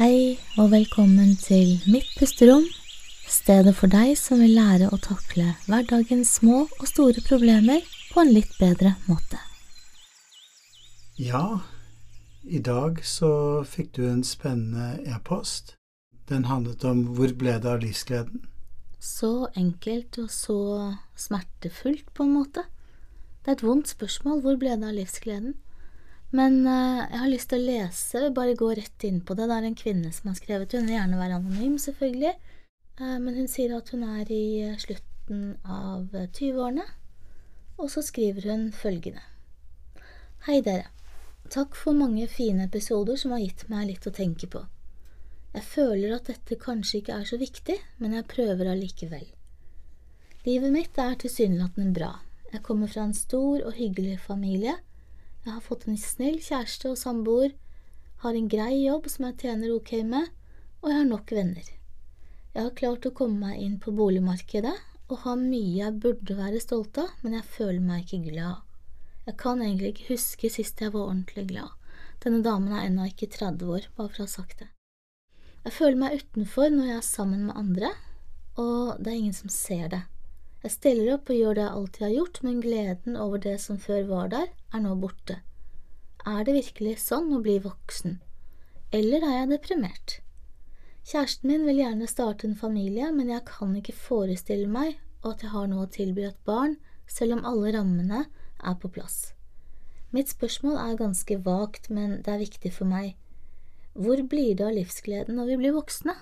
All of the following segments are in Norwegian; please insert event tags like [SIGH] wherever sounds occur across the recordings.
Hei og velkommen til Mitt pusterom, stedet for deg som vil lære å takle hverdagens små og store problemer på en litt bedre måte. Ja, i dag så fikk du en spennende e-post. Den handlet om hvor ble det av livsgleden? Så enkelt og så smertefullt, på en måte. Det er et vondt spørsmål, hvor ble det av livsgleden? Men uh, jeg har lyst til å lese, bare gå rett inn på det. Det er en kvinne som har skrevet, hun vil gjerne være anonym, selvfølgelig. Uh, men hun sier at hun er i eh, slutten av 20-årene, og så skriver hun følgende. Hei dere. Takk for mange fine episoder som har gitt meg litt å tenke på. Jeg føler at dette kanskje ikke er så viktig, men jeg prøver allikevel. Livet mitt er tilsynelatende bra. Jeg kommer fra en stor og hyggelig familie. Jeg har fått en snill kjæreste og samboer, har en grei jobb som jeg tjener ok med, og jeg har nok venner. Jeg har klart å komme meg inn på boligmarkedet og har mye jeg burde være stolt av, men jeg føler meg ikke glad. Jeg kan egentlig ikke huske sist jeg var ordentlig glad. Denne damen er ennå ikke 30 år, bare for å ha sagt det. Jeg føler meg utenfor når jeg er sammen med andre, og det er ingen som ser det. Jeg stiller opp og gjør det jeg alltid har gjort, men gleden over det som før var der, er nå borte. Er det virkelig sånn å bli voksen? Eller er jeg deprimert? Kjæresten min vil gjerne starte en familie, men jeg kan ikke forestille meg at jeg har noe å tilby et barn, selv om alle rammene er på plass. Mitt spørsmål er ganske vagt, men det er viktig for meg. Hvor blir det av livsgleden når vi blir voksne?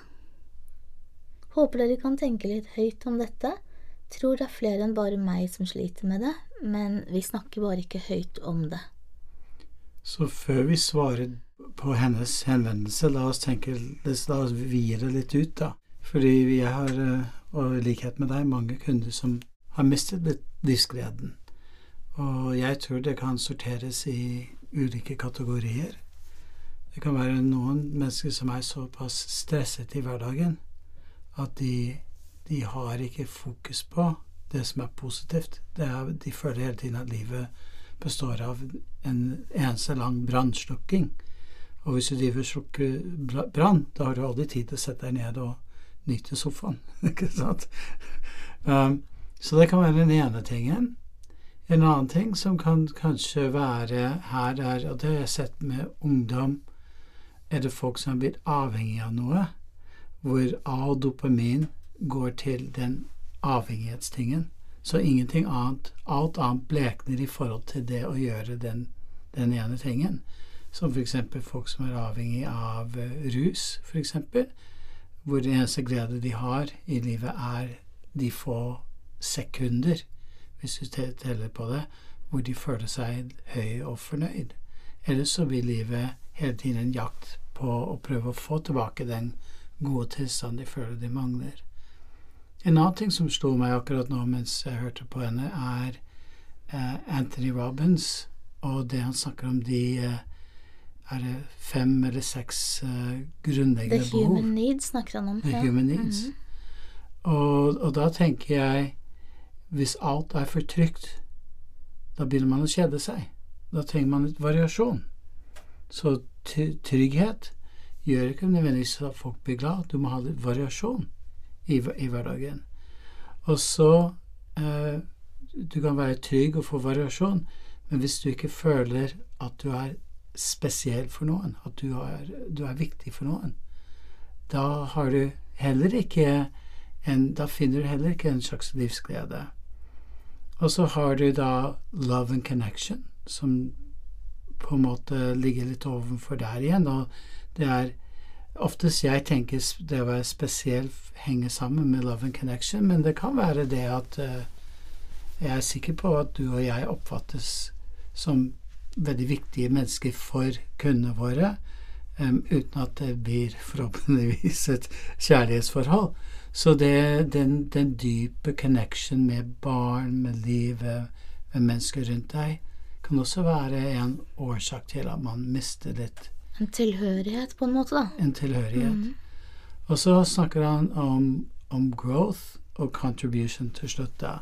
Håper dere kan tenke litt høyt om dette, Tror det er flere enn bare meg som sliter med det, men vi snakker bare ikke høyt om det. Så før vi svarer på hennes henvendelse, la oss tenke, la oss vie det litt ut, da. Fordi jeg har, eh, og i likhet med deg, mange kunder som har mistet livsgleden. Og jeg tror det kan sorteres i ulike kategorier. Det kan være noen mennesker som er såpass stresset i hverdagen at de de har ikke fokus på det som er positivt. Er, de føler hele tiden at livet består av en eneste lang brannslukking. Og hvis du driver og slukker brann, da har du aldri tid til å sette deg ned og nyte sofaen. [LAUGHS] ikke sant? Um, så det kan være den ene tingen. En annen ting som kan kanskje være her, er, og det har jeg sett med ungdom, er det folk som har blitt avhengig av noe, hvor A dopamin går til den avhengighetstingen. Så ingenting annet Alt annet blekner i forhold til det å gjøre den, den ene tingen. Som f.eks. folk som er avhengig av uh, rus, f.eks. Hvor den eneste glede de har i livet, er de få sekunder, hvis du teller på det, hvor de føler seg høy og fornøyd. Ellers så blir livet hele tiden en jakt på å prøve å få tilbake den gode tilstanden de føler de mangler. En annen ting som slo meg akkurat nå mens jeg hørte på henne, er eh, Anthony Robins og det han snakker om de eh, er det fem eller seks uh, grunnleggende behov. The human needs snakker han om. The ja. human needs. Mm -hmm. og, og, da tenker jeg hvis alt er for trygt, da begynner man å kjede seg. Da trenger man litt variasjon. Så trygghet gjør ikke nødvendigvis at folk blir glad. Du må ha litt variasjon i, i hverdagen. Og så eh, Du kan være trygg og få variasjon, men hvis du ikke føler at du er spesiell for noen, at du er, du er viktig for noen, da har du heller ikke en, da finner du heller ikke en slags livsglede. Og så har du da love and connection, som på en måte ligger litt ovenfor der igjen. Og det er Oftest jeg tenker det å være spesiell henger sammen med love and connection, men det kan være det at uh, jeg er sikker på at du og jeg oppfattes som veldig viktige mennesker for kundene våre, um, uten at det blir [LAUGHS] forhåpentligvis et kjærlighetsforhold. Så det, den, den dype connection med barn, med livet, med mennesker rundt deg, kan også være en årsak til at man mister litt en tilhørighet, på en måte, da. En tilhørighet. Mm. Og så snakker han om, om, growth og contribution til slutt, da.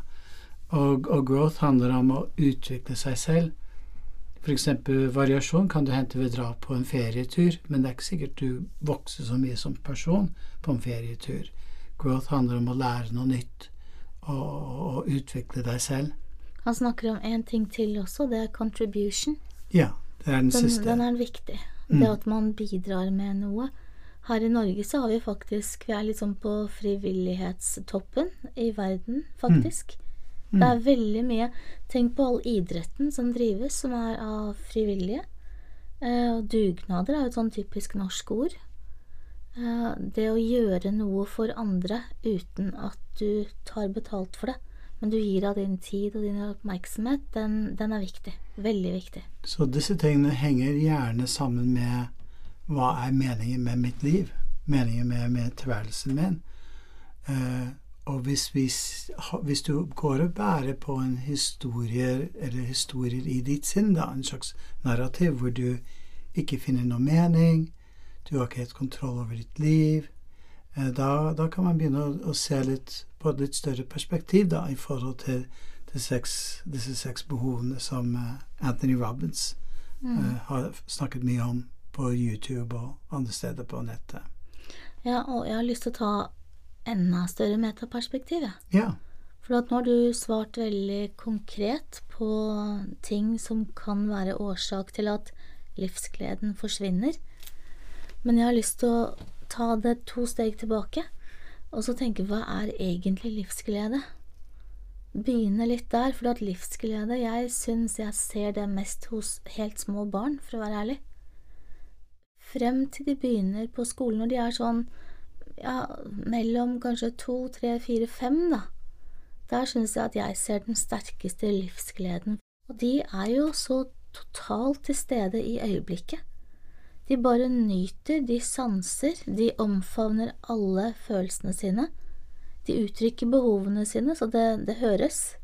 Og, og, growth handler om å utvikle seg selv. Eksempel variasjon kan du hente ved dra på en ferietur, men det er ikke sikkert du vokser så mye som person på en ferietur. Growth handler om å lære noe nytt og, og utvikle deg selv. Han snakker om en ting til også, det er contribution. Ja, det er den, Den, siste. den er viktig. Mm. Det at man bidrar med noe. Her i Norge så har vi faktisk Vi er litt sånn på frivillighetstoppen i verden, faktisk. Mm. Det er veldig mye Tenk på all idretten som drives, som er av frivillige. Eh, og dugnader er jo et sånn typisk norsk ord. Eh, det å gjøre noe for andre uten at du tar betalt for det, men du gir av din tid og din oppmerksomhet, den, den er viktig. Veldig viktig. Så disse tingene henger gjerne sammen med hva er meningen med mitt liv? Meningen med, med tilværelsen min? Eh, og hvis, hvis, hvis du går og bærer på en historie, eller historier i ditt sinn, da, en slags narrativ hvor du ikke finner noe mening, du har ikke helt kontroll over ditt liv, da, da kan man begynne å, å se litt på et litt større perspektiv da, i forhold til til seks, disse seks behovene som eh, Anthony Robbins eh, har snakket mye om på YouTube og andre steder på nettet. Ja, og jeg har lyst til å ta enda større metaperspektiv, jeg. Ja. For nå har du svart veldig konkret på ting som kan være årsak til at livsgleden forsvinner. Men jeg har lyst til å ta det to steg tilbake, og så tenke hva er egentlig livsglede? Begynne litt der, for at livsglede Jeg syns jeg ser det mest hos helt små barn, for å være ærlig. Frem til de begynner på skolen, når de er sånn ja, mellom kanskje to, tre, fire, fem, da. Der syns jeg at jeg ser den sterkeste livsgleden. Og de er jo så totalt til stede i øyeblikket. De bare nyter, de sanser, de omfavner alle følelsene sine. De uttrykker behovene sine, så det, det høres.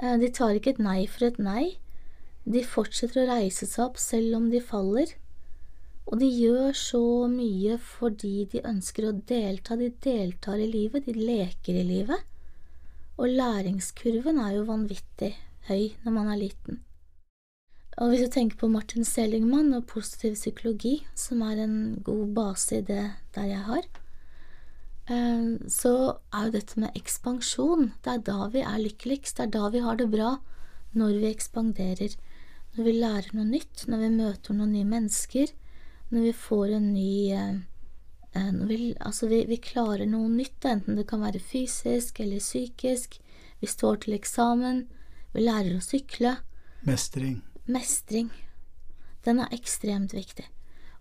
Eh, De tar ikke et nei for et nei. De fortsetter å reise seg opp selv om de faller. Og de gjør så mye fordi de ønsker å delta. De deltar i livet, de leker i livet. Og læringskurven er jo vanvittig høy når man er liten. Og hvis du tenker på Martin Seligman og positiv psykologi, som er en god base i det der jeg har, eh, så er jo dette med ekspansjon Det er da vi er lykkeligst, det er da vi har det bra, når vi ekspanderer. Når vi lærer noe nytt, når vi møter noen nye mennesker, når vi får en ny eh, eh, vi, altså vi, vi klarer noe nytt, enten det kan være fysisk eller psykisk. Vi står til eksamen. Vi lærer å sykle. Mestring. Mestring. Den er ekstremt viktig.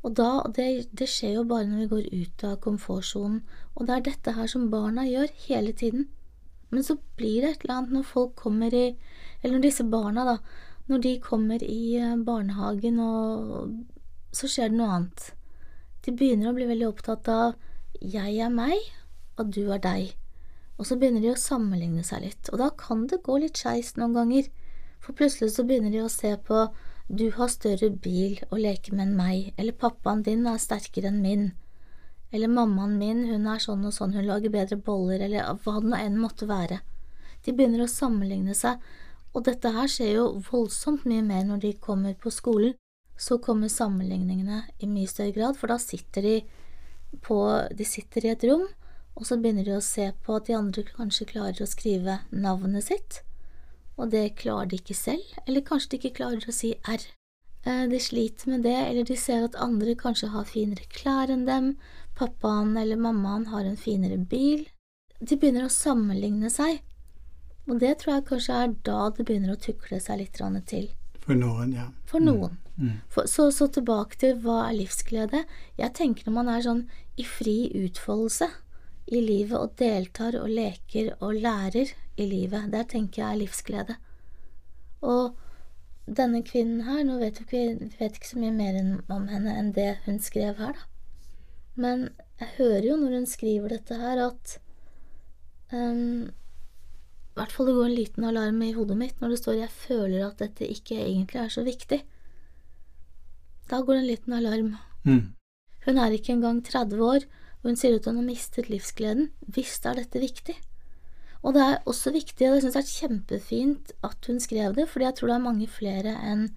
Og da, det, det skjer jo bare når vi går ut av komfortsonen, og det er dette her som barna gjør hele tiden. Men så blir det et eller annet når folk kommer i Eller når disse barna, da, når de kommer i eh, barnehagen, og så skjer det noe annet. De begynner å bli veldig opptatt av 'jeg er meg', og 'du er deg'. Og så begynner de å sammenligne seg litt, og da kan det gå litt skeis noen ganger. For plutselig så begynner de å se på 'du har større bil å leke med enn meg', eller 'pappaen din er sterkere enn min', eller 'mammaen min, hun er sånn og sånn, hun lager bedre boller', eller hva det nå enn måtte være. De begynner å sammenligne seg, og dette her skjer jo voldsomt mye mer når de kommer på skolen. Så kommer sammenligningene i mye større grad, for da sitter de på De sitter i et rom, og så begynner de å se på at de andre kanskje klarer å skrive navnet sitt, og det klarer de ikke selv, eller kanskje de ikke klarer å si R. Eh, De sliter med det, eller de ser at andre kanskje har finere klær enn dem, pappaen eller mammaen har en finere bil. De begynner å sammenligne seg, og det tror jeg kanskje er da det begynner å tukle seg litt til. For noen, ja. For noen. Mm. For, så, så tilbake til hva er livsglede. Jeg tenker når man er sånn i fri utfoldelse i livet og deltar og leker og lærer i livet, der tenker jeg er livsglede. Og denne kvinnen her, nå vet vi vet ikke så mye mer om henne enn det hun skrev her, da. Men jeg hører jo når hun skriver dette her, at um, i hvert fall det går en liten alarm i hodet mitt når det står 'jeg føler at dette ikke egentlig er så viktig'. Da går det en liten alarm. Mm. Hun er ikke engang 30 år, og hun sier at hun har mistet livsgleden. Visst er dette viktig. Og det er også viktig, og jeg synes det er kjempefint at hun skrev det, fordi jeg tror det er mange flere enn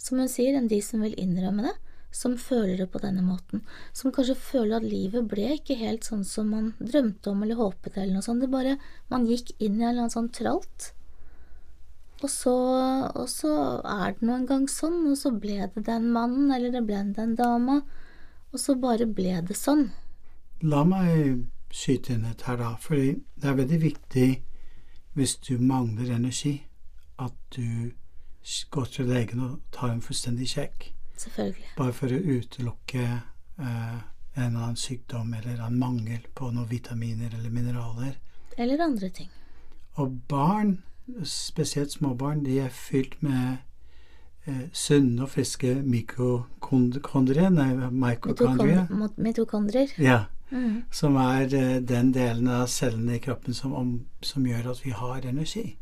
som hun sier, enn de som vil innrømme det, som føler det på denne måten, som kanskje føler at livet ble ikke helt sånn som man drømte om eller håpet eller noe sånt, det bare, man gikk inn i en eller annen sånn tralt. Og så, og så er det nå en gang sånn, og så ble det den mannen, eller det ble den dama, og så bare ble det sånn. La meg skyte inn et her, da, fordi det er veldig viktig hvis du mangler energi, at du går til legen og tar en fullstendig sjekk. Selvfølgelig. Bare for å utelukke eh, en eller annen sykdom eller en mangel på noen vitaminer eller mineraler. Eller andre ting. Og barn, spesielt småbarn, de er fylt med eh, sunne og friske mikrokondrier, nei, mitokondrier. Mitokond- Mitokondrier. Ja, Mhm. som er eh, den delen av cellene i kroppen som, om, som gjør at vi har energi.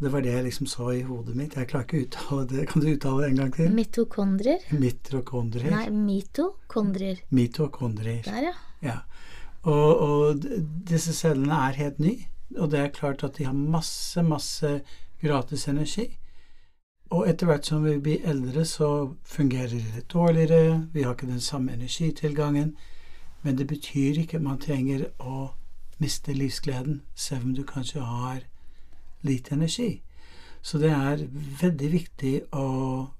Det var det jeg liksom så i hodet mitt. Jeg klarer ikke å uttale det. Kan du uttale det en gang til? Mitokondrier? Mitokondrier. Nei, mitokondrier. Mitokondrier. Der, ja. Ja. Og, og disse cellene er helt nye, og det er klart at de har masse, masse gratis energi. Og etter hvert som vi blir eldre, så fungerer det dårligere, vi har ikke den samme energitilgangen, men det betyr ikke at man trenger å miste livsgleden, selv om du kanskje har lite energi. Så det er veldig viktig å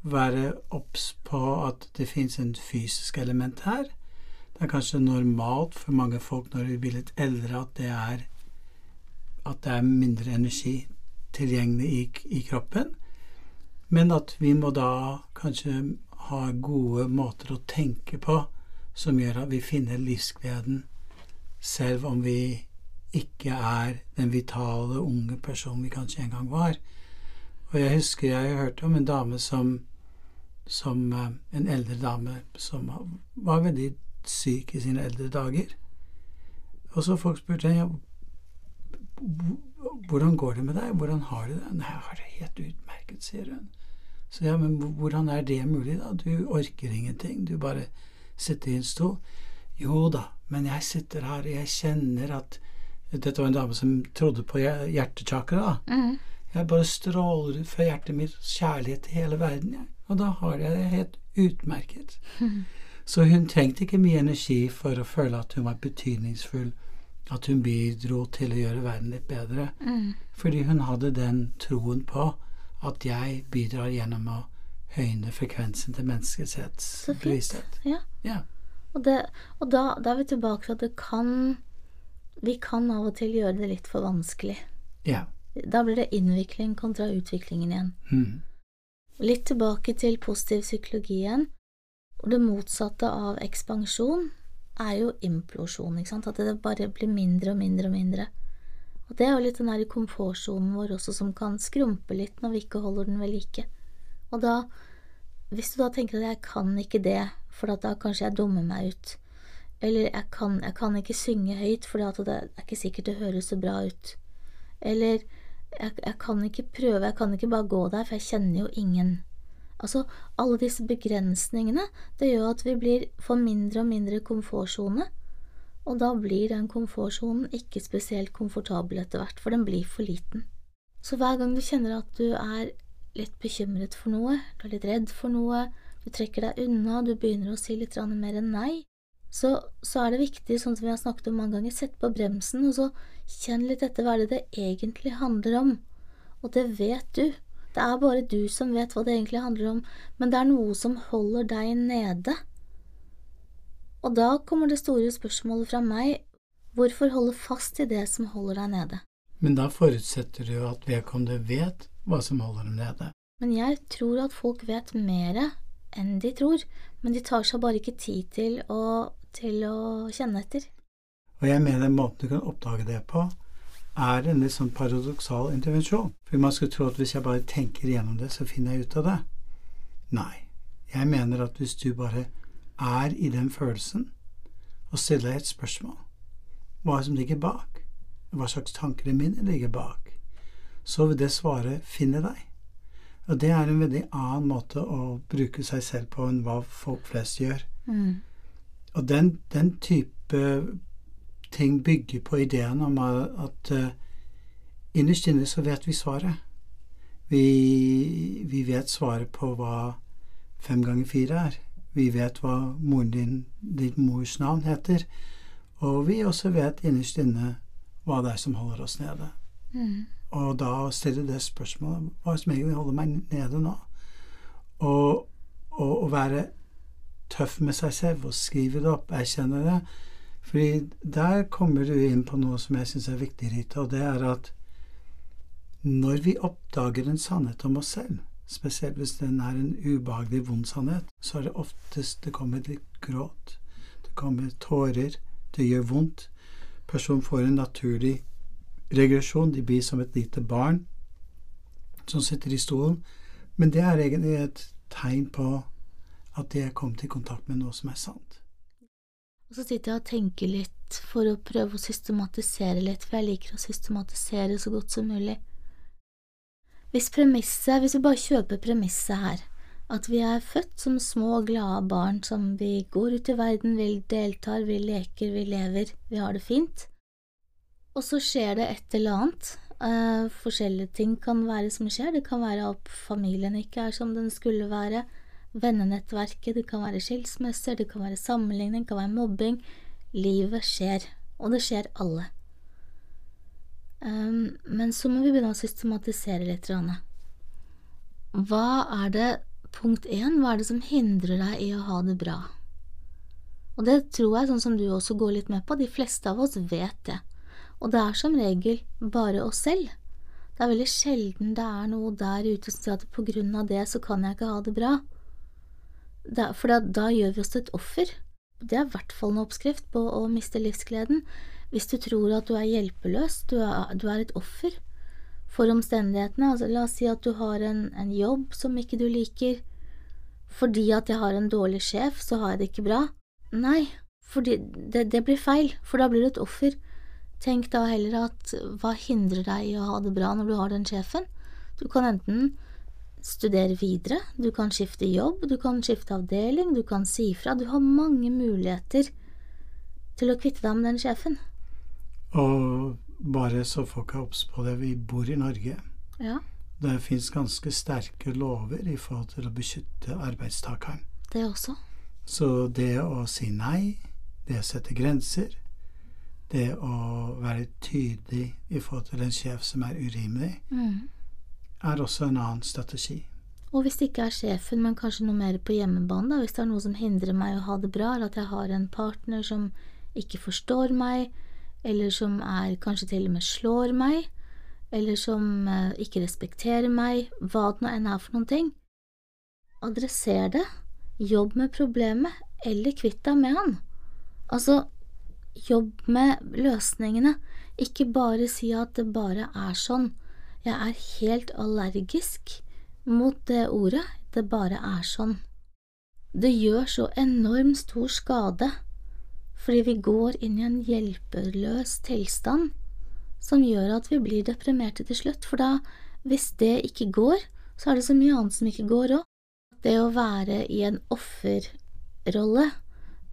være obs på at det finnes en fysisk element her. Det er kanskje normalt for mange folk når de blir litt eldre at det er at det er mindre energi tilgjengelig i, i kroppen. Men at vi må da kanskje ha gode måter å tenke på som gjør at vi finner livsgleden selv om vi ikke er den vitale, unge personen vi kanskje en gang var. Og jeg husker jeg hørte om en dame som som eh, en eldre dame som var veldig syk i sine eldre dager. Og så folk spurte ja, hvordan går det med deg, hvordan har du det? Nei, jeg har det helt utmerket, sier hun. Så ja, men hvordan er det mulig, da? Du orker ingenting, du bare sitter i en stol. Jo da, men jeg sitter her, og jeg kjenner at Dette var en dame som trodde på hjertechakra. Mhm. Jeg bare stråler ut fra hjertet mitt kjærlighet til hele verden, jeg. Og da har jeg det helt utmerket. Så hun trengte ikke mye energi for å føle at hun var betydningsfull, at hun bidro til å gjøre verden litt bedre. Mm. Fordi hun hadde den troen på at jeg bidrar gjennom å høyne frekvensen til menneskets bevissthet. Ja. Ja. Og, det, og da, da er vi tilbake til at det kan Vi kan av og til gjøre det litt for vanskelig. Ja. Da blir det innvikling kontra utviklingen igjen. Mm. Litt tilbake til positiv psykologi igjen. Det motsatte av ekspansjon er jo implosjon, ikke sant? At det bare blir mindre og mindre og mindre. Og det er jo litt den der komfortsonen vår også som kan skrumpe litt når vi ikke holder den ved like. Og da, hvis du da tenker at jeg kan ikke det, for da kanskje jeg dummer meg ut, eller jeg kan, jeg kan ikke synge høyt for det er ikke sikkert det høres så bra ut, eller jeg, jeg kan ikke prøve, jeg kan ikke bare gå der, for jeg kjenner jo ingen. Altså, alle disse begrensningene, det gjør at vi blir for mindre og mindre komfortsone, og da blir den komfortsonen ikke spesielt komfortabel etter hvert, for den blir for liten. Så hver gang du kjenner at du er litt bekymret for noe, du er litt redd for noe, du trekker deg unna, du begynner å si litt mer enn nei, så, så er det viktig, sånn som vi har snakket om mange ganger, sett på bremsen, og så kjenn litt etter hva det det egentlig handler om. Og det vet du. Det er bare du som vet hva det egentlig handler om, men det er noe som holder deg nede. Og da kommer det store spørsmålet fra meg, hvorfor holde fast i det som holder deg nede? Men da forutsetter du at vedkommende vet hva som holder dem nede. Men jeg tror at folk vet mere enn de tror, men de tar seg bare ikke tid til å, til å kjenne etter. Og jeg mener måten du kan oppdage det på, er en litt sånn paradoksal intervensjon. For man skulle tro at hvis jeg bare tenker igjennom det, så finner jeg ut av det. Nei. Jeg mener at hvis du bare er i den følelsen, og stiller deg et spørsmål, hva som ligger bak, hva slags tanker i minnet ligger bak, så vil det svaret finne deg. Og det er en veldig annen måte å bruke seg selv på enn hva folk flest gjør. Mm. Og den, den type ting bygger på ideen om at uh, innerst inne så vet vi svaret. Vi, vi vet svaret på hva fem ganger fire er. Vi vet hva moren din, din mors navn heter, og vi også vet innerst inne hva det er som holder oss nede. Mm. Og da stiller det spørsmålet hva som egentlig holder meg nede nå? Og å være tøff med seg selv og skrive det opp, erkjenne det. Fordi der kommer du inn på noe som jeg syns er viktig, Rita, og det er at når vi oppdager en sannhet om oss selv, spesielt hvis den er en ubehagelig, vond sannhet, så er det oftest det kommer litt gråt. Det kommer tårer. Det gjør vondt. Personen får en naturlig regresjon. De blir som et lite barn som sitter i stolen. Men det er egentlig et tegn på at de er kommet i kontakt med noe som er sant. Og så sitter jeg og tenker litt for å prøve å systematisere litt, for jeg liker å systematisere så godt som mulig. Hvis premisset, hvis vi bare kjøper premisset her, at vi er født som små, glade barn som vi går ut i verden, vi deltar, vi leker, vi lever, vi har det fint, og så skjer det et eller annet, Uh, forskjellige ting kan være som skjer. Det kan være at familien ikke er som den skulle være. Vennenettverket, det kan være skilsmisser, det kan være sammenligning, det kan være mobbing. Livet skjer, og det skjer alle. Um, men så må vi begynne å systematisere litt. Rane. Hva er det Punkt én, hva er det som hindrer deg i å ha det bra? Og det tror jeg, sånn som du også går litt med på, de fleste av oss vet det og det er som regel bare oss selv. Det er veldig sjelden det er noe der ute som sier at på grunn av det så kan jeg ikke ha det bra. Det, for da, da, gjør vi oss til et offer. Det er i hvert fall en oppskrift på å miste livsgleden. Hvis du tror at du er hjelpeløs, du er, du er et offer for omstendighetene. Altså, la oss si at du har en, en jobb som ikke du liker. Fordi at jeg har en dårlig sjef, så har jeg det ikke bra. Nei, fordi det, det blir feil, for da blir du et offer. Tenk da heller at hva hindrer deg i å ha det bra når du har den sjefen? Du kan enten studere videre, du kan skifte jobb, du kan skifte avdeling, du kan si fra. Du har mange muligheter til å kvitte deg med den sjefen. Og bare så folk er obs på det, vi bor i Norge. Ja. Det fins ganske sterke lover i forhold til å beskytte arbeidstakeren. Det også. Så det å si nei, det å sette grenser, det å være tydelig i forhold til en sjef som er urimelig, mm. er også en annen strategi. Og hvis det ikke er sjefen, men kanskje noe mer på hjemmebane, da, hvis det er noe som hindrer meg å ha det bra, eller at jeg har en partner som ikke forstår meg, eller som er kanskje til og med slår meg, eller som eh, ikke respekterer meg, hva det nå enn er for noen ting, adresser det, jobb med problemet, eller kvitt deg med han. Altså, Jobb med løsningene, ikke bare si at det bare er sånn. Jeg er helt allergisk mot det ordet, det bare er sånn. Det gjør så enormt stor skade fordi vi går inn i en hjelpeløs tilstand som gjør at vi blir deprimerte til slutt, for da, hvis det ikke går, så er det så mye annet som ikke går òg. Det å være i en offerrolle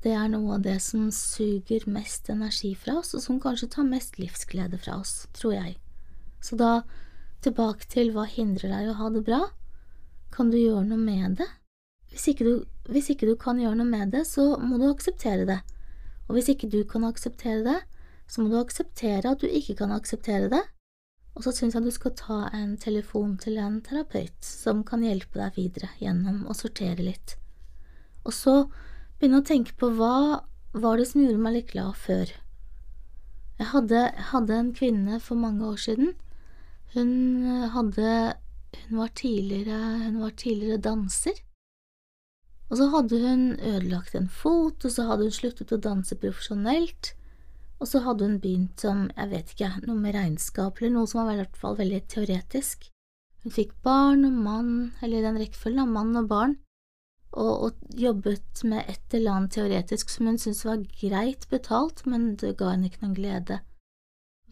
det er noe av det som suger mest energi fra oss, og som kanskje tar mest livsglede fra oss, tror jeg. Så da, tilbake til hva hindrer deg å ha det bra? Kan du gjøre noe med det? Hvis ikke, du, hvis ikke du kan gjøre noe med det, så må du akseptere det. Og hvis ikke du kan akseptere det, så må du akseptere at du ikke kan akseptere det. Og så syns jeg du skal ta en telefon til en terapeut som kan hjelpe deg videre gjennom å sortere litt. Og så begynne å tenke på hva var det som gjorde meg litt glad før. Jeg hadde, hadde en kvinne for mange år siden. Hun eh, hadde Hun var hun var tidligere danser. Og så hadde hun ødelagt en fot, og så hadde hun sluttet å danse profesjonelt. Og så hadde hun begynt som, jeg vet ikke, noe med regnskap eller noe som var i hvert fall veldig teoretisk. Hun fikk barn og mann, eller den rekkefølgen av mann og barn, og, og, jobbet med et eller annet teoretisk som hun syntes var greit betalt, men det ga henne ikke noen glede.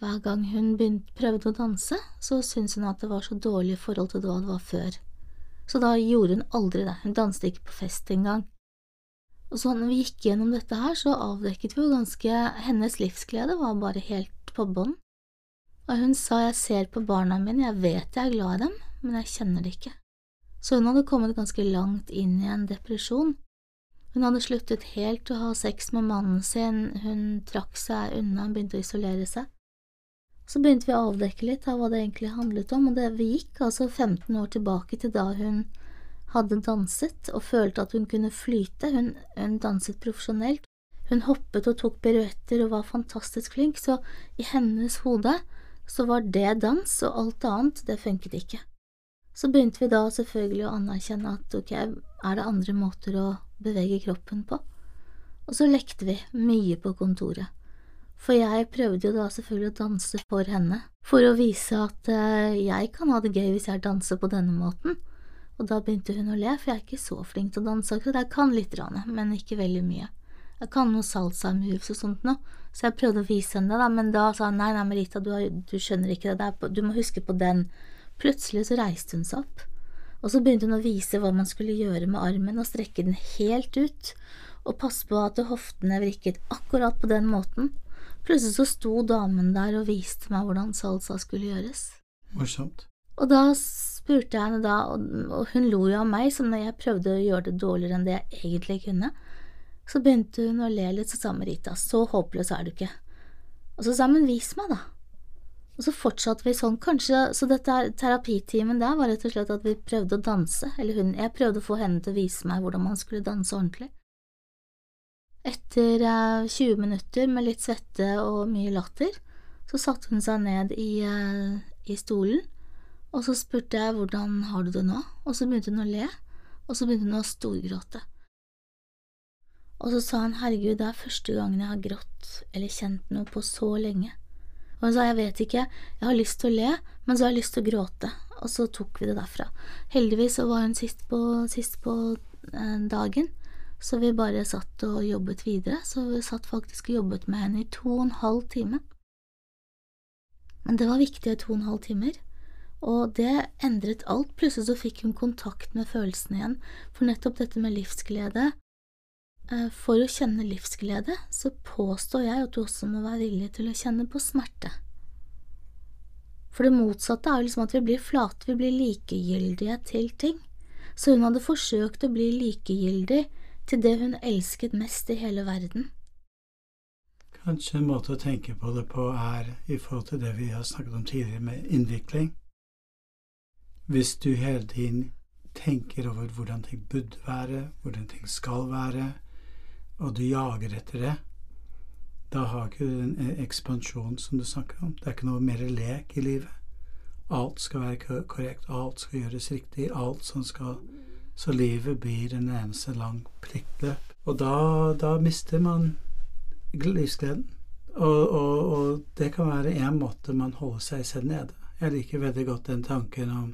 Hver gang hun begynte, prøvde å danse, så syntes hun at det var så dårlig i forhold til hva det var før. Så da gjorde hun aldri det, hun danset ikke på fest engang. Og så når vi gikk gjennom dette her, så avdekket vi jo ganske Hennes livsglede var bare helt på bånn. Og hun sa jeg ser på barna mine, jeg vet jeg er glad i dem, men jeg kjenner det ikke. Så hun hadde kommet ganske langt inn i en depresjon. Hun hadde sluttet helt å ha sex med mannen sin, hun trakk seg unna, begynte å isolere seg. Så begynte vi å avdekke litt av hva det egentlig handlet om, og det, vi gikk altså 15 år tilbake til da hun hadde danset og følte at hun kunne flyte, hun, hun danset profesjonelt, hun hoppet og tok piruetter og var fantastisk flink, så i hennes hode så var det dans, og alt annet, det funket ikke. Så begynte vi da selvfølgelig å anerkjenne at ok, er det andre måter å bevege kroppen på? Og så lekte vi mye på kontoret. For jeg prøvde jo da selvfølgelig å danse for henne, for å vise at uh, jeg kan ha det gøy hvis jeg danser på denne måten. Og da begynte hun å le, for jeg er ikke så flink til å danse akkurat, jeg kan litt, rane, men ikke veldig mye. Jeg kan noe salsa moves og sånt noe, så jeg prøvde å vise henne det, men da sa hun nei, nei, Merita, du, du skjønner ikke det du må huske på den. Plutselig så reiste hun seg opp, og så begynte hun å vise hva man skulle gjøre med armen og strekke den helt ut, og passe på at hoftene vrikket akkurat på den måten. Plutselig så sto damen der og viste meg hvordan salsa skulle gjøres. Morsomt. Og da spurte jeg henne da, og hun lo jo av meg, så når jeg prøvde å gjøre det dårligere enn det jeg egentlig kunne, så begynte hun å le litt, så sa Merita, så håpløs er du ikke. Og så sa hun, vis meg, da. Og så fortsatte vi sånn, kanskje, så dette terapitimen der var rett og slett at vi prøvde å danse, eller hun, jeg prøvde å få henne til å vise meg hvordan man skulle danse ordentlig. Etter eh, 20 minutter med litt svette og mye latter, så satte hun seg ned i, eh, i stolen, og så spurte jeg hvordan har du det nå, og så begynte hun å le, og så begynte hun å storgråte. Og så sa han herregud, det er første gangen jeg har grått eller kjent noe på så lenge. Og han sa jeg vet ikke, jeg har lyst til å le, men så har jeg lyst til å gråte, og så tok vi det derfra. Heldigvis så var hun sist på, sist på eh, dagen, så vi bare satt og jobbet videre, så vi satt faktisk og jobbet med henne i to og en halv time. Men det var viktige to og en halv timer, og det endret alt. Plutselig så fikk hun kontakt med følelsene igjen, for nettopp dette med livsglede for å kjenne livsglede, så påstår jeg at du også må være villig til å kjenne på smerte. For det motsatte er jo liksom at vi blir flate, vi blir likegyldige til ting. Så hun hadde forsøkt å bli likegyldig til det hun elsket mest i hele verden. Kanskje en måte å tenke på det på er i forhold til det vi har snakket om tidligere, med innvikling. Hvis du hele tiden tenker over hvordan ting burde være, hvordan ting skal være, og du jager etter det, da har ikke du den ekspansjonen som du snakker om. Det er ikke noe mer lek i livet. Alt skal være korrekt, alt skal gjøres riktig, alt som skal Så livet blir en eneste lang prikkløp. Og da, da mister man livsgleden. Og, og, og, det kan være én måte man holder seg selv nede. Jeg liker veldig godt den tanken om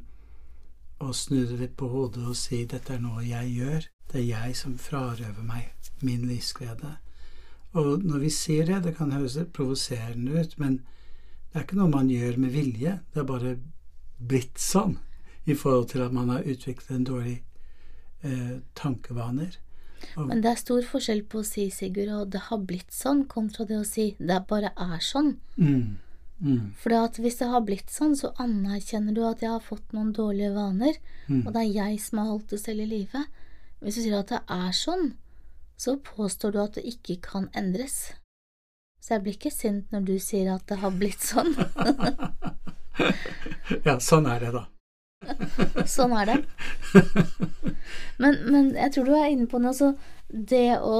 å snu det litt på hodet og si dette er noe jeg gjør. Det er jeg som frarøver meg min livsglede. Og når vi sier det, det kan høres provoserende ut, men det er ikke noe man gjør med vilje. Det er bare blitt sånn i forhold til at man har utviklet en dårlig eh, tankevaner. Og, men det er stor forskjell på å si, Sigurd, og det har blitt sånn, kontra det å si det bare er sånn. Mm, mm. For hvis det har blitt sånn, så anerkjenner du at jeg har fått noen dårlige vaner, mm. og det er jeg som har holdt det selv i live. Hvis du sier at det er sånn, så påstår du at det ikke kan endres. Så jeg blir ikke sint når du sier at det har blitt sånn. [LAUGHS] ja, sånn er det, da. [LAUGHS] sånn er det. Men, men, jeg tror du er inne på noe, så det å,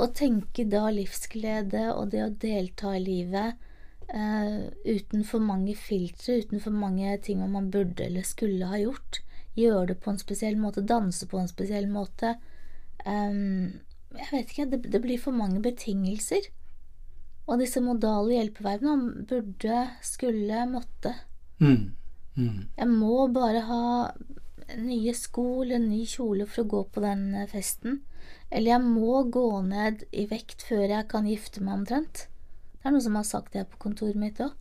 å tenke da livsglede og det å delta i livet uh, uten for mange filtre, uten for mange ting man burde eller skulle ha gjort, gjøre det på en spesiell måte, danse på en spesiell måte um, jeg vet ikke, det, det, blir for mange betingelser. Og disse modale hjelpeverbene burde, skulle, måtte. Mm. Mm. Jeg må bare ha nye sko eller ny kjole for å gå på den eh, festen. Eller jeg må gå ned i vekt før jeg kan gifte meg, omtrent. Det er noen som har sagt det på kontoret mitt òg.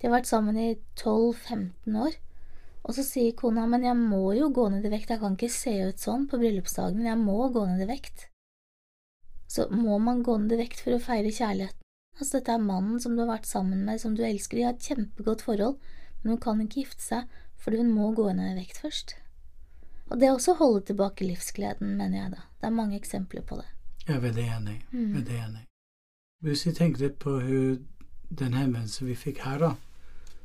De har vært sammen i 12-15 år. Og så sier kona men jeg må jo gå ned i vekt, jeg kan ikke se ut sånn på bryllupsdagen, men jeg må gå ned i vekt så må man gå ned i vekt for å feire kjærligheten. Altså, dette er mannen som du har vært sammen med, som du elsker, de har et kjempegodt forhold, men hun kan ikke gifte seg fordi hun må gå ned i vekt først. Og det også å holde tilbake livsgleden, mener jeg da. Det er mange eksempler på det. Jeg er veldig enig. Mm. Veldig enig. Hvis vi tenker på den henvendelsen vi fikk her, da,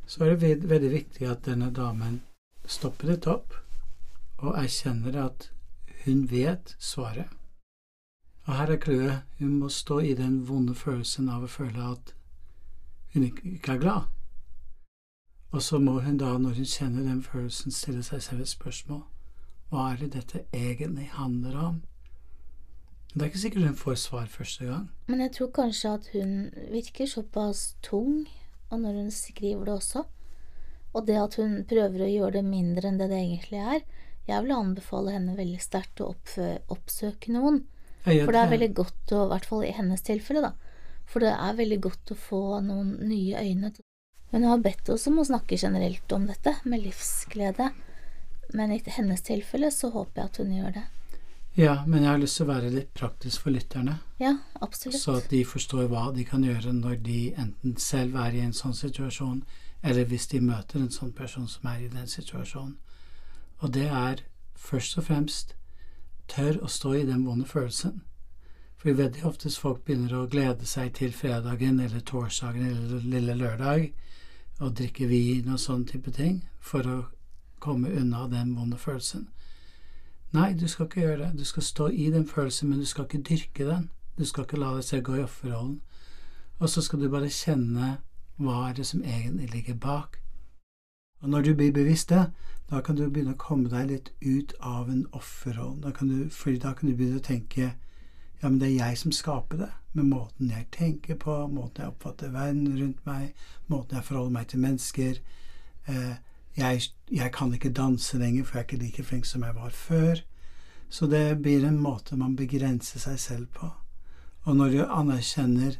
så er det ve- veldig viktig at denne damen stopper litt opp og erkjenner at hun vet svaret. Og her er clouet. Hun må stå i den vonde følelsen av å føle at hun ikke er glad. Og så må hun da, når hun kjenner den følelsen, stille seg selv et spørsmål. Hva er det dette egentlig handler om? Det er ikke sikkert hun får svar første gang. Men jeg tror kanskje at hun virker såpass tung, og når hun skriver det også, og det at hun prøver å gjøre det mindre enn det det egentlig er, jeg vil anbefale henne veldig sterkt å oppsøke noen. For det er veldig godt å, i hvert fall i hennes tilfelle, da, for det er veldig godt å få noen nye øyne. Hun har bedt oss om å snakke generelt om dette, med livsglede, men i hennes tilfelle så håper jeg at hun gjør det. Ja, men jeg har lyst til å være litt praktisk for lytterne, Ja, absolutt. så at de forstår hva de kan gjøre når de enten selv er i en sånn situasjon, eller hvis de møter en sånn person som er i den situasjonen. Og det er først og fremst tør å stå i den vonde følelsen. For veldig oftest folk begynner å glede seg til fredagen eller torsdagen eller lille lørdag og drikke vin og sånne type ting for å komme unna den vonde følelsen. Nei, du skal ikke gjøre det. Du skal stå i den følelsen, men du skal ikke dyrke den. Du skal ikke la deg selv gå i offerrollen. Og så skal du bare kjenne hva er det som egentlig ligger bak. Og når du blir bevisst det, da kan du begynne å komme deg litt ut av en offerrolle. Da fordi da kan du begynne å tenke ja, men det er jeg som skaper det, med måten jeg tenker på, måten jeg oppfatter verden rundt meg, måten jeg forholder meg til mennesker. Eh, jeg, jeg kan ikke danse lenger, for jeg er ikke like flink som jeg var før. Så det blir en måte man begrenser seg selv på. Og når du anerkjenner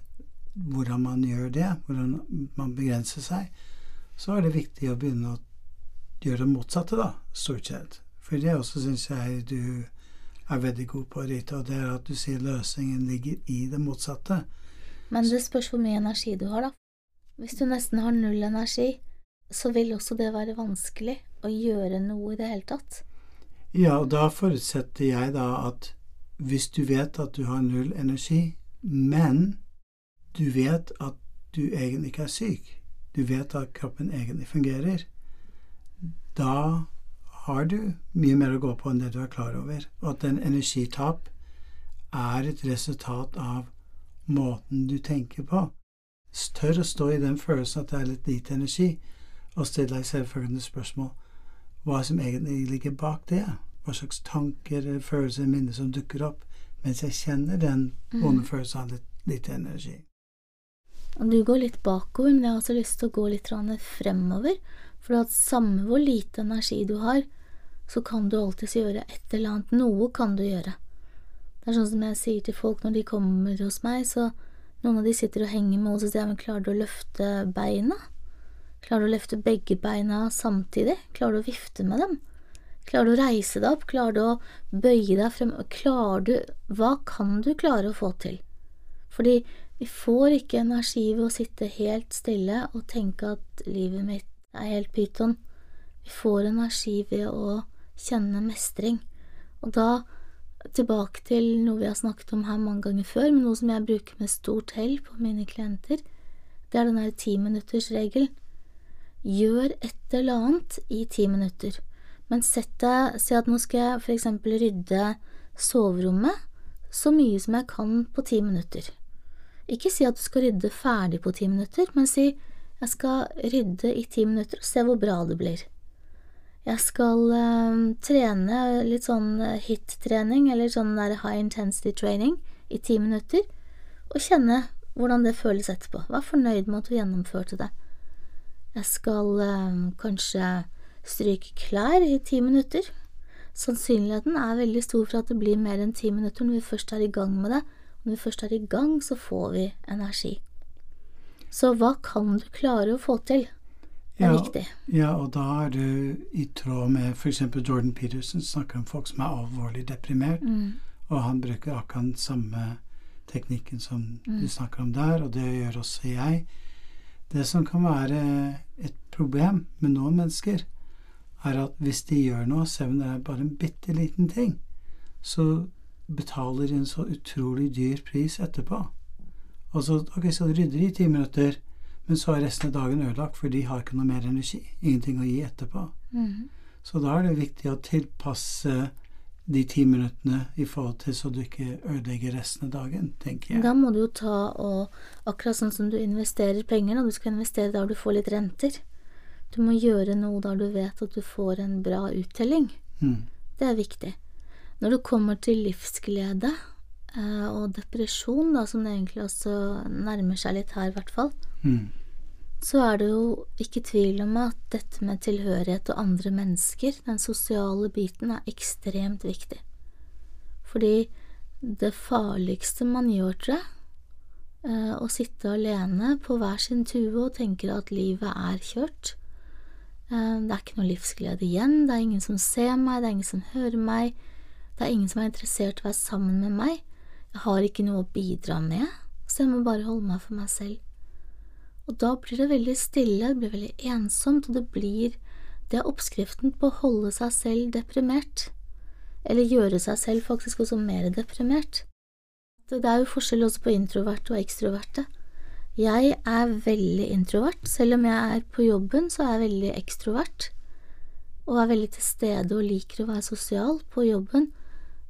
hvordan man gjør det, hvordan man begrenser seg, så er det viktig å begynne å gjøre det motsatte, da, stort sett. For det også syns jeg du er veldig god på, Rita, og det er at du sier løsningen ligger i det motsatte. Men det spørs hvor mye energi du har, da. Hvis du nesten har null energi, så vil også det være vanskelig å gjøre noe i det hele tatt. Ja, og da forutsetter jeg da at hvis du vet at du har null energi, men du vet at du egentlig ikke er syk, du vet at kroppen egentlig fungerer, da har du mye mer å gå på enn det du er klar over, og at en energitap er et resultat av måten du tenker på. Tør å stå i den følelsen at det er litt lite energi, og stille deg selv følgende spørsmål hva som egentlig ligger bak det. Hva slags tanker, følelser, minner som dukker opp mens jeg kjenner den vonde følelsen av litt litt, energi. Du går litt bakover, men jeg har også lyst til å gå litt fremover. For at samme hvor lite energi du har, så kan du alltids gjøre et eller annet. Noe kan du gjøre. Det er sånn som jeg sier til folk når de kommer hos meg, så noen av de sitter og henger med, og så sier jeg men klarer du å løfte beina? Klarer du å løfte begge beina samtidig? Klarer du å vifte med dem? Klarer du å reise deg opp? Klarer du å bøye deg frem? Klarer du Hva kan du klare å få til? Fordi vi får ikke energi ved å sitte helt stille og tenke at livet mitt er helt pyton. Vi får energi ved å kjenne mestring. Og da tilbake til noe vi har snakket om her mange ganger før, men noe som jeg bruker med stort hell på mine klienter. Det er den der timinuttersregelen. Gjør et eller annet i ti minutter. Men sett deg Si at nå skal jeg for eksempel rydde soverommet så mye som jeg kan på ti minutter. Ikke si at du skal rydde ferdig på ti minutter, men si jeg skal rydde i ti minutter og se hvor bra det blir. Jeg skal øh, trene litt sånn hit-trening, eller sånn der high intensity training, i ti minutter, og kjenne hvordan det føles etterpå. Vær fornøyd med at du gjennomførte det. Jeg skal eh, kanskje stryke klær i ti minutter. Sannsynligheten er veldig stor for at det blir mer enn ti minutter når vi først er i gang med det. Når vi først er i gang, så får vi energi. Så hva kan du klare å få til? Det er Ja, viktig. ja, og da er du i tråd med f.eks. Jordan Peterson snakker om folk som er alvorlig deprimert, Mm. og han bruker akkurat samme teknikken som Mm. du snakker om der, og det gjør også jeg. Det som kan være problem med noen mennesker, er at hvis de gjør noe, selv om det er bare en bitte liten ting, så betaler de en så utrolig dyr pris etterpå. Og så, ok, så rydder de i ti minutter, men så er resten av dagen ødelagt, for de har ikke noe mer energi. Ingenting å gi etterpå. Mhm. Så da er det viktig å tilpasse de ti minuttene i forhold til så du ikke ødelegger resten av dagen, tenker jeg. Da må du jo ta og Akkurat sånn som du investerer penger, og du skal investere der du får litt renter. Du må gjøre noe der du vet at du får en bra uttelling. Mm. Det er viktig. Når det kommer til livsglede eh, og depresjon, da, som det egentlig også nærmer seg litt her, i hvert fall, Mm. så er det jo ikke tvil om at dette med tilhørighet og andre mennesker, den sosiale biten, er ekstremt viktig. Fordi det farligste man gjør, tror jeg, eh, å sitte alene på hver sin tue og tenke at livet er kjørt. Eh, Det er ikke noe livsglede igjen, det er ingen som ser meg, det er ingen som hører meg, det er ingen som er interessert i å være sammen med meg, jeg har ikke noe å bidra med, så jeg må bare holde meg for meg selv. Og da blir det veldig stille, det blir veldig ensomt, og det blir Det er oppskriften på å holde seg selv deprimert. Eller gjøre seg selv faktisk også mer deprimert. Det er jo forskjell også på introverte og ekstroverte. Jeg er veldig introvert, selv om jeg er på jobben, så er jeg veldig ekstrovert. Og er veldig til stede og liker å være sosial på jobben,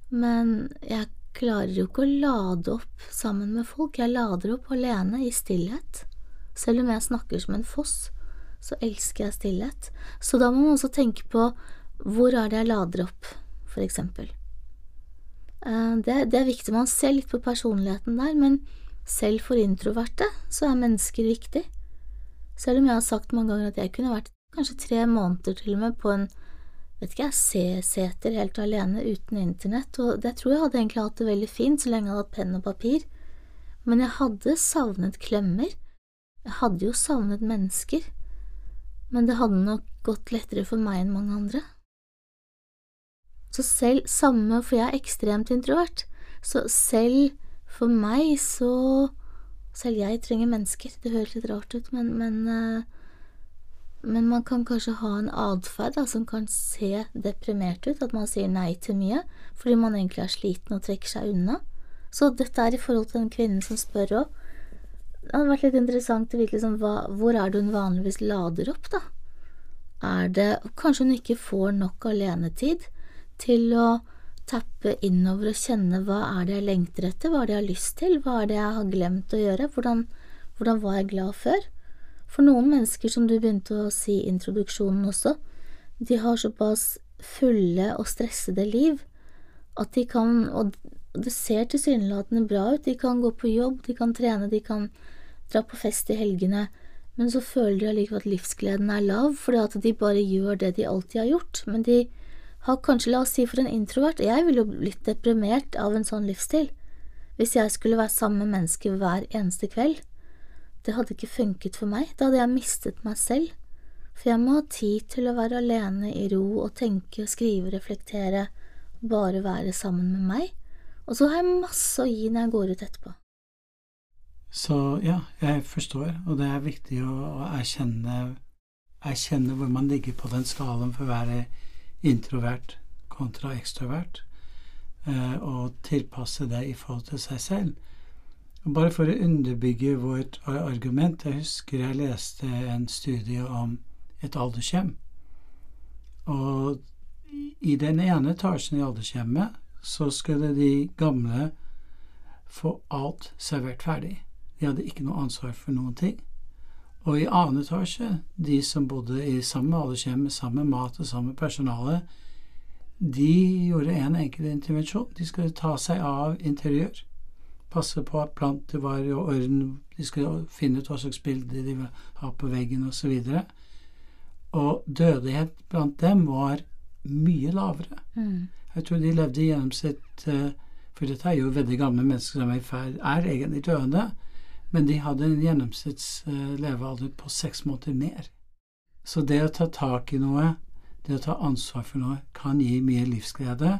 men jeg klarer jo ikke å lade opp sammen med folk, jeg lader opp alene i stillhet. Selv om jeg snakker som en foss, så elsker jeg stillhet. Så da må man også tenke på hvor er det jeg lader opp, for eksempel. Eh, Det, det er viktig, man ser litt på personligheten der, men selv for introverte så er mennesker viktig. Selv om jeg har sagt mange ganger at jeg kunne vært kanskje tre måneder til og med på en vet ikke jeg, C-seter helt alene uten internett, og det tror jeg hadde egentlig hatt det veldig fint så lenge jeg hadde hatt penn og papir, men jeg hadde savnet klemmer, jeg hadde jo savnet mennesker, men det hadde nok gått lettere for meg enn mange andre. Så selv samme, for jeg er ekstremt introvert, så selv for meg så Selv jeg trenger mennesker, det høres litt rart ut, men, men, eh, men man kan kanskje ha en atferd som kan se deprimert ut, at man sier nei til mye fordi man egentlig er sliten og trekker seg unna. Så dette er i forhold til den kvinnen som spør òg. Det hadde vært litt interessant å vite liksom, hva, hvor er det hun vanligvis lader opp, da? Er det Kanskje hun ikke får nok alenetid til å tappe innover og kjenne hva er det jeg lengter etter, hva er det jeg har lyst til, hva er det jeg har glemt å gjøre, hvordan, hvordan var jeg glad før? For noen mennesker, som du begynte å si i introduksjonen også, de har såpass fulle og stressede liv at de kan, og det ser tilsynelatende bra ut, de kan gå på jobb, de kan trene, de kan dra på fest i helgene, men så føler de allikevel at livsgleden er lav, fordi at de bare gjør det de alltid har gjort, men de har kanskje, la oss si for en introvert, jeg ville jo blitt deprimert av en sånn livsstil, hvis jeg skulle være sammen med mennesker hver eneste kveld. Det hadde ikke funket for meg, da hadde jeg mistet meg selv, for jeg må ha tid til å være alene i ro og tenke, skrive, reflektere, bare være sammen med meg, og så har jeg masse å gi når jeg går ut etterpå. Så ja, jeg forstår, og det er viktig å, å erkjenne, erkjenne hvor man ligger på den skalaen for å være introvert kontra ekstrovert, eh, og tilpasse det i forhold til seg selv. Og bare for å underbygge vårt argument Jeg husker jeg leste en studie om et aldershjem. Og i den ene etasjen i aldershjemmet så skulle de gamle få alt servert ferdig. De hadde ikke noe ansvar for noen ting. Og i annen etasje, de som bodde i samme aldershjem samme mat og samme personale, de gjorde en enkel intervensjon. De skulle ta seg av interiør. Passe på at planter var i orden, de skulle finne ut hva slags bilder de ville ha på veggen osv. Og, og dødelighet blant dem var mye lavere. Mm. Jeg tror de levde i gjennomsnitt eh, For dette er jo veldig gamle mennesker som er, er egentlig døende, men de hadde en gjennomsnitts eh, levealder på seks måneder mer. Så det å ta tak i noe, det å ta ansvar for noe, kan gi mye livsglede.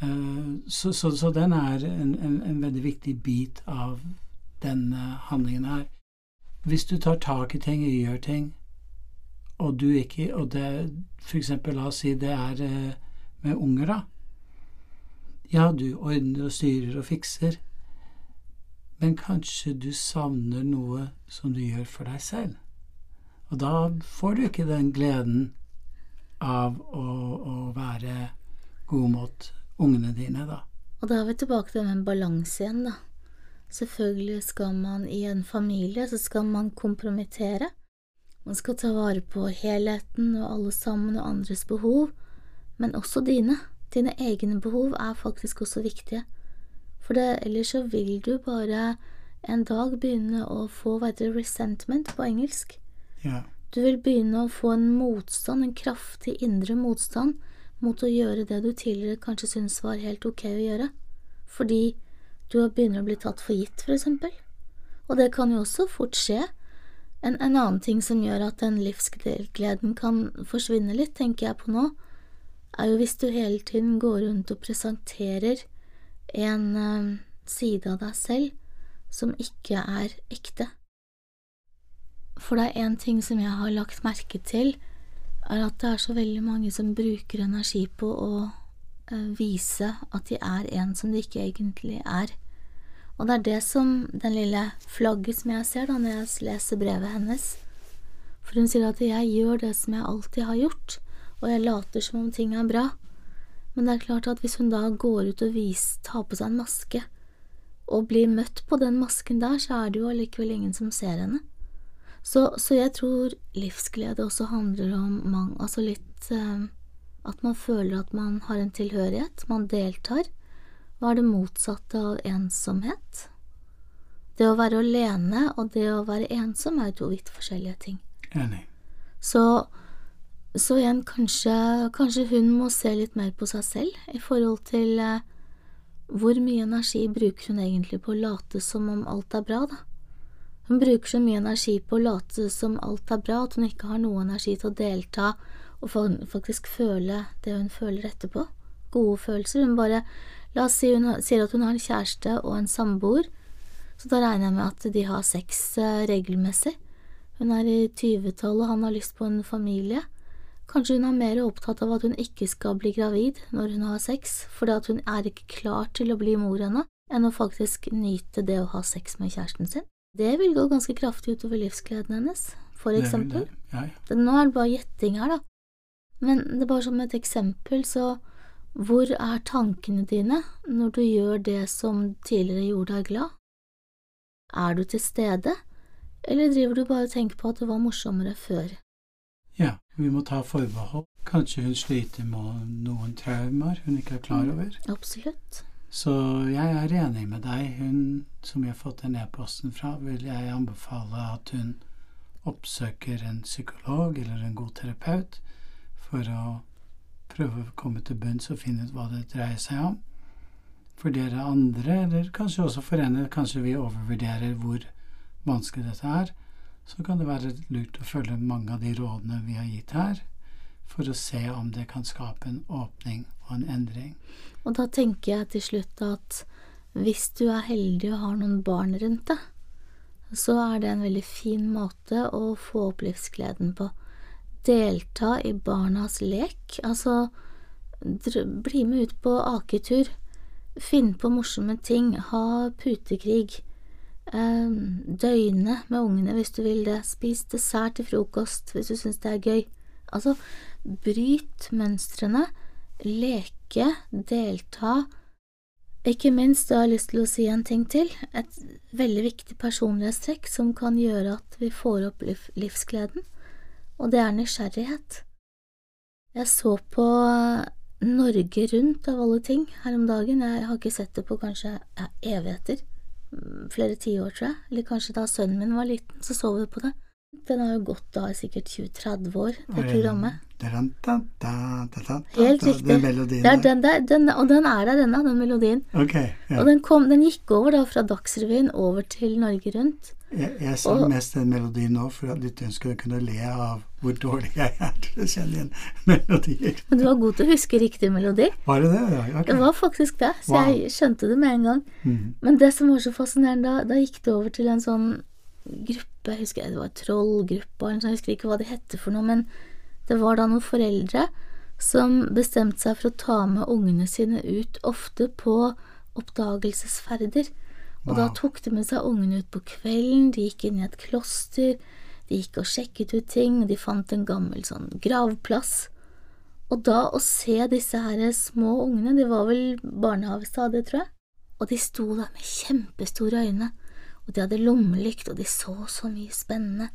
Eh, Så, så, så den er en, en, en veldig viktig bit av den eh, handlingen her. Hvis du tar tak i ting og gjør ting, og du ikke Og det eksempel, la oss si det er eh, med unger, da. Ja, du ordner og styrer og fikser, men kanskje du savner noe som du gjør for deg selv. Og da får du ikke den gleden av å, å være god mot ungene dine, da. Og da er vi tilbake til den balanse igjen, da. Selvfølgelig skal man i en familie, så skal man kompromittere. Man skal ta vare på helheten og alle sammen og andres behov, men også dine. Dine egne behov er faktisk også viktige, for det, ellers så vil du bare en dag begynne å få hva heter det, resentment på engelsk. Ja. Du vil begynne å få en motstand, en kraftig indre motstand, mot å gjøre det du tidligere kanskje syntes var helt ok å gjøre, fordi du begynner å bli tatt for gitt, for eksempel. Og det kan jo også fort skje. En, en annen ting som gjør at den livsgleden kan forsvinne litt, tenker jeg på nå, er jo hvis du hele tiden går rundt og presenterer en uh, side av deg selv som ikke er ekte. For det er én ting som jeg har lagt merke til, er at det er så veldig mange som bruker energi på å uh, vise at de er en som de ikke egentlig er. Og det er det som den lille flagget som jeg ser da når jeg leser brevet hennes. For hun sier at jeg gjør det som jeg alltid har gjort, og jeg later som om ting er bra. Men det er klart at hvis hun da går ut og viser, tar på seg en maske, og blir møtt på den masken der, så er det jo allikevel ingen som ser henne. Så, så jeg tror livsglede også handler om mang, altså litt eh, at man føler at man har en tilhørighet, man deltar. Hva er det motsatte av ensomhet? Det å være alene og det å være ensom er to vidt forskjellige ting. Enig. Så så igjen, kanskje, kanskje hun må se litt mer på seg selv i forhold til eh, hvor mye energi bruker hun egentlig på å late som om alt er bra, da? Hun bruker så mye energi på å late som alt er bra at hun ikke har noe energi til å delta og faktisk føle det hun føler etterpå. Gode følelser. Hun bare La oss si hun sier at hun har en kjæreste og en samboer, så da regner jeg med at de har sex eh, regelmessig. Hun er i tyvetallet, han har lyst på en familie. Kanskje hun er mer opptatt av at hun ikke skal bli gravid når hun har sex, fordi at hun er ikke klar til å bli mor ennå, enn å faktisk nyte det å ha sex med kjæresten sin. Det vil gå ganske kraftig utover livsgleden hennes, for eksempel. Ja, ja. Nå er det bare gjetting her, da. Men det er bare som et eksempel, så hvor er tankene dine når du gjør det som tidligere gjorde deg glad? Er du til stede, eller driver du bare og tenker på at det var morsommere før? Vi må ta forbehold. Kanskje hun sliter med noen traumer hun ikke er klar Mm. over. Absolutt. Så jeg er enig med deg. Hun som jeg har fått den e-posten fra, vil jeg anbefale at hun oppsøker en psykolog eller en god terapeut for å prøve å komme til bunns og finne ut hva det dreier seg om. For dere andre, eller kanskje også for henne, kanskje vi overvurderer hvor vanskelig dette er, så kan det være lurt å følge mange av de rådene vi har gitt her, for å se om det kan skape en åpning og en endring. Og da tenker jeg til slutt at hvis du er heldig og har noen barn rundt deg, så er det en veldig fin måte å få opp livsgleden på. Delta i barnas lek, altså bli med ut på aketur, finn på morsomme ting, ha putekrig, døgne med ungene hvis du vil det, spis dessert til frokost hvis du syns det er gøy. Altså, bryt mønstrene, leke, delta. Ikke minst, jeg har lyst til å si en ting til, et veldig viktig personlighetstrekk som kan gjøre at vi får opp liv livsgleden, og det er nysgjerrighet. Jeg så på Norge Rundt av alle ting her om dagen, jeg har ikke sett det på kanskje ja, evigheter, flere tiår, tror jeg, eller kanskje da sønnen min var liten, så så vi på det. Den har jo gått da i sikkert 20-30 år, det programmet. Helt riktig. Den melodien er der. den der, den, og den er der ennå, den melodien. Okay, ja. Og den, kom, den gikk over da fra Dagsrevyen over til Norge Rundt. Jeg, jeg sang og- mest den melodien nå for at lytteren skulle kunne le av hvor dårlig jeg er til å kjenne igjen [LAUGHS] melodier. Men du var god til å huske riktig melodi. Var det det? Ja, okay. Det var faktisk det, så Wow. jeg skjønte det med en gang. Mm. Men det som var så fascinerende, da, da gikk det over til en sånn gruppe, jeg husker det var trollgruppa, eller sånn, jeg husker ikke hva det hette for noe, men det var da noen foreldre som bestemte seg for å ta med ungene sine ut, ofte på oppdagelsesferder. Og da tok de med seg ungene ut på kvelden, de gikk inn i et kloster, de gikk og sjekket ut ting, de fant en gammel sånn gravplass. Og da å se disse her små ungene, de var vel barnehagestadiet, tror jeg, og de sto der med kjempestore øyne, og de hadde lommelykt, og de så så mye spennende,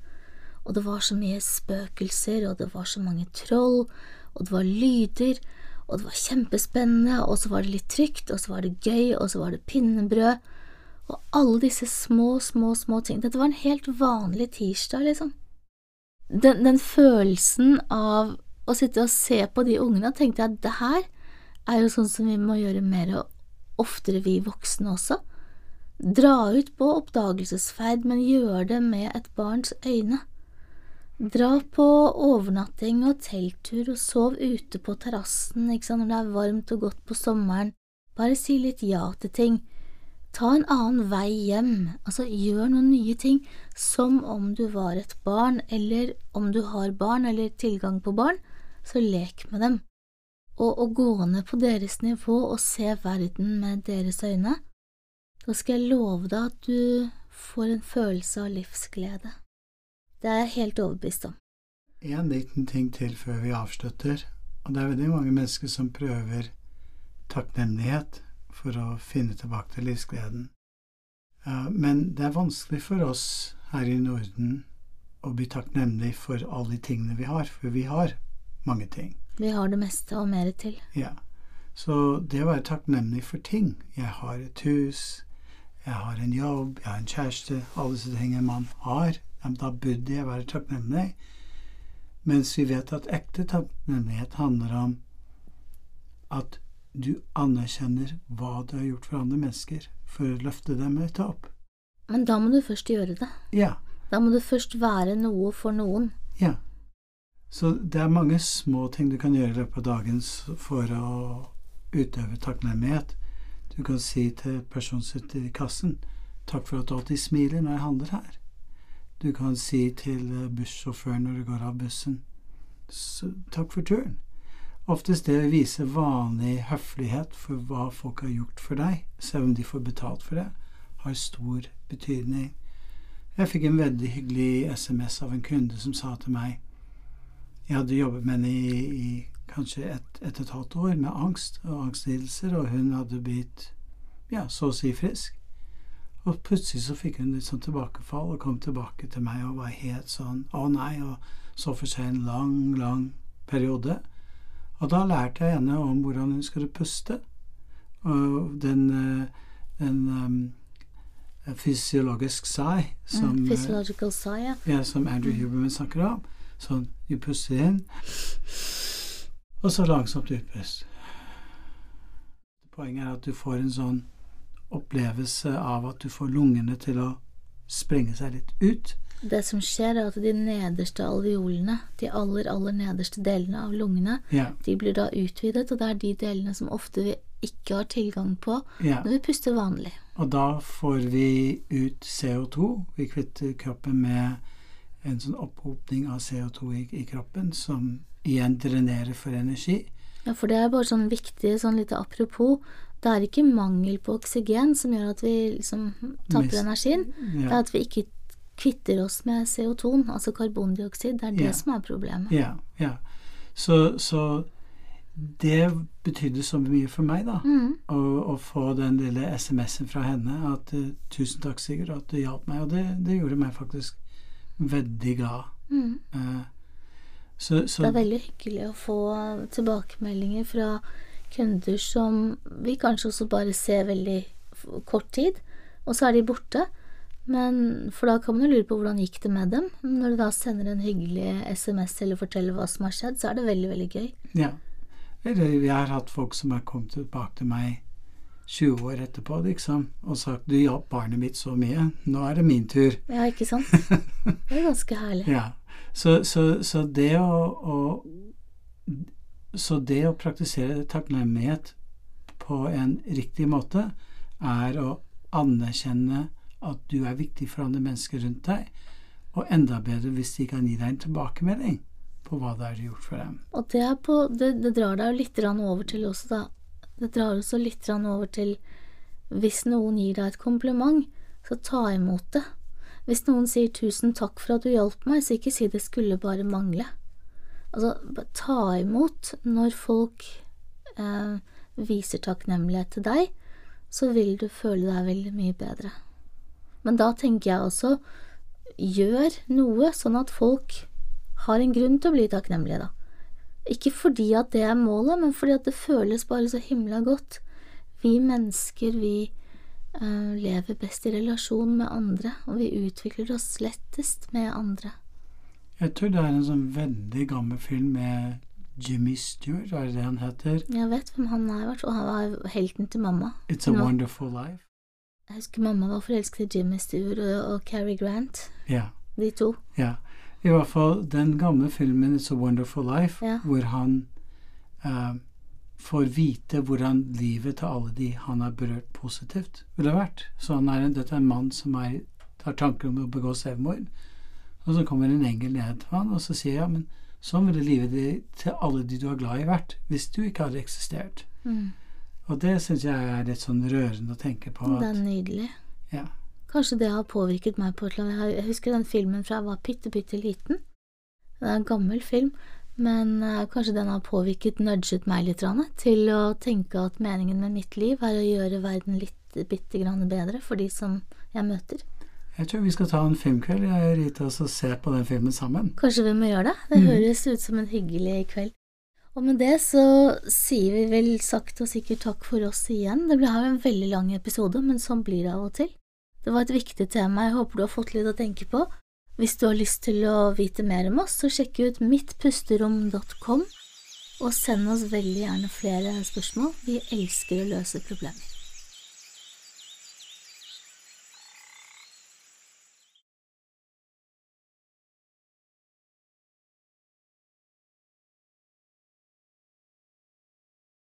og det var så mye spøkelser, og det var så mange troll, og det var lyder, og det var kjempespennende, og så var det litt trygt, og så var det gøy, og så var det pinnebrød, og alle disse små, små, små ting. Dette var en helt vanlig tirsdag, liksom. Den, den følelsen av å sitte og se på de ungene, tenkte jeg at det her er jo sånn som vi må gjøre mer og oftere, vi voksne også. Dra ut på oppdagelsesferd, men gjør det med et barns øyne. Dra på overnatting og telttur og sov ute på terrassen når det er varmt og godt på sommeren. Bare si litt ja til ting. Ta en annen vei hjem, altså gjør noen nye ting, som om du var et barn, eller om du har barn eller tilgang på barn, så lek med dem. Og, og gå ned på deres nivå og se verden med deres øyne. Da skal jeg love deg at du får en følelse av livsglede. Det er jeg helt overbevist om. En liten ting til før vi avslutter. Og det er veldig mange mennesker som prøver takknemlighet for å finne tilbake til livsgleden. Men det er vanskelig for oss her i Norden å bli takknemlig for alle de tingene vi har, for vi har mange ting. Vi har det meste og mer til. Ja. Så det å være takknemlig for ting Jeg har et hus, jeg har en jobb, jeg har en kjæreste Alle disse tingene man har. Da burde jeg være takknemlig. Mens vi vet at ekte takknemlighet handler om at du anerkjenner hva du har gjort for andre mennesker, for å løfte dem høyt opp. Men da må du først gjøre det. Ja. Da må du først være noe for noen. Ja. Så det er mange små ting du kan gjøre i løpet av dagen for å utøve takknemlighet. Du kan si til personen som sitter i kassen 'Takk for at du alltid smiler når jeg handler her'. Du kan si til eh, bussjåføren når du går av bussen 'Takk for turen'. Oftest det å vise vanlig høflighet for hva folk har gjort for deg, selv om de får betalt for det, har stor betydning. Jeg fikk en veldig hyggelig SMS av en kunde som sa til meg Jeg hadde jobbet med henne i, i kanskje ett et, et halvt år med angst og angstlidelser, og hun hadde blitt ja, så å si frisk. Og plutselig så fikk hun litt sånn tilbakefall og kom tilbake til meg og var helt sånn Å nei, og så for seg en lang, lang periode. Og da lærte jeg henne om hvordan hun skulle puste. Og den, eh, den um, fysiologisk sigh som, Mm, eh, physiological sigh, ja. ja, som Andrew Huberman snakker om. Sånn, du puster inn, og så langsomt utpust. Poenget er at du får en sånn opplevelse av at du får lungene til å sprenge seg litt ut. Det som skjer, er at de nederste alveolene, de aller, aller nederste delene av lungene, Ja, de blir da utvidet, og det er de delene som ofte vi ikke har tilgang på ja. når vi puster vanlig. Og da får vi ut CO2. Vi kvitter kroppen med en sånn opphopning av CO2 i, i kroppen, som igjen drenerer for energi. Ja, for det er bare sånn viktig, sånn lite apropos, det er ikke mangel på oksygen som gjør at vi liksom tapper energien. Ja. det er at vi ikke kvitter oss med CO2, altså karbondioksid, det er det yeah. som er problemet. ja. ja. Så, så det betydde så mye for meg, da. Mm. å, å få den lille SMS-en fra henne at eh, 'Tusen takk, Sigurd, at du hjalp meg.' Og det, det gjorde meg faktisk veldig glad. Mm. Uh, så, så Det er veldig hyggelig å få tilbakemeldinger fra kunder som vi kanskje også bare ser veldig kort tid, og så er de borte. Men For da kan man jo lure på hvordan gikk det med dem. Når du da sender en hyggelig SMS eller forteller hva som har skjedd, så er det veldig, veldig gøy. Ja. vi jeg har hatt folk som har kommet tilbake til meg 20 år etterpå liksom, og sagt 'Du hjalp barnet mitt så mye. Nå er det min tur'. Ja, ikke sant? [LAUGHS] Det er ganske herlig. Ja. Så, så, så det å, å Så det å praktisere takknemlighet på en riktig måte er å anerkjenne at du er viktig for andre mennesker rundt deg, og enda bedre hvis de kan gi deg en tilbakemelding på hva det er du har gjort for dem. Og det, på, det, det drar deg jo litt over til også, da. Det drar også litt over til hvis noen gir deg et kompliment, så ta imot det. Hvis noen sier tusen takk for at du hjalp meg, så ikke si det skulle bare mangle. Altså, ta imot når folk eh, viser takknemlighet til deg, så vil du føle deg veldig mye bedre. Men da tenker jeg også gjør noe sånn at folk har en grunn til å bli takknemlige, da. Ikke fordi at det er målet, men fordi at det føles bare så himla godt. Vi mennesker, vi uh, lever best i relasjon med andre, og vi utvikler oss lettest med andre. Jeg tror det er en sånn veldig gammel film med Jimmy Stewart, er det det han heter? Jeg vet hvem han er, og han var helten til mamma. It's a Wonderful Life. Jeg husker mamma var forelsket i Jimmy Stewart og, og Cary Grant. Ja. De to. Ja. I hvert fall den gamle filmen It's a Wonderful Life, Ja. hvor han eh, får vite hvordan livet til alle de han har berørt positivt, ville vært. Så han er en, dette er en mann som er, har tanker om å begå selvmord. Og så kommer en engel ned til han og så sier ja, men sånn ville livet til alle de du er glad i vært, hvis du ikke hadde eksistert. Mm. Og det syns jeg er litt sånn rørende å tenke på. Det er nydelig. ja. Kanskje det har påvirket meg på et eller annet Jeg husker den filmen fra jeg var bitte, bitte liten. Det er en gammel film, men eh, kanskje den har påvirket, nudget meg litt til å tenke at meningen med mitt liv er å gjøre verden litt bitte grann bedre for de som jeg møter. Jeg tror vi skal ta en filmkveld, jeg og Rita, og se på den filmen sammen. Kanskje vi må gjøre det? Det Mhm. høres ut som en hyggelig kveld. Og med det så sier vi vel sakte og sikkert takk for oss igjen. Det ble her en veldig lang episode, men sånn blir det av og til. Det var et viktig tema, jeg håper du har fått litt å tenke på. Hvis du har lyst til å vite mer om oss, så sjekk ut mittpusterom.com, og send oss veldig gjerne flere spørsmål. Vi elsker å løse problemer.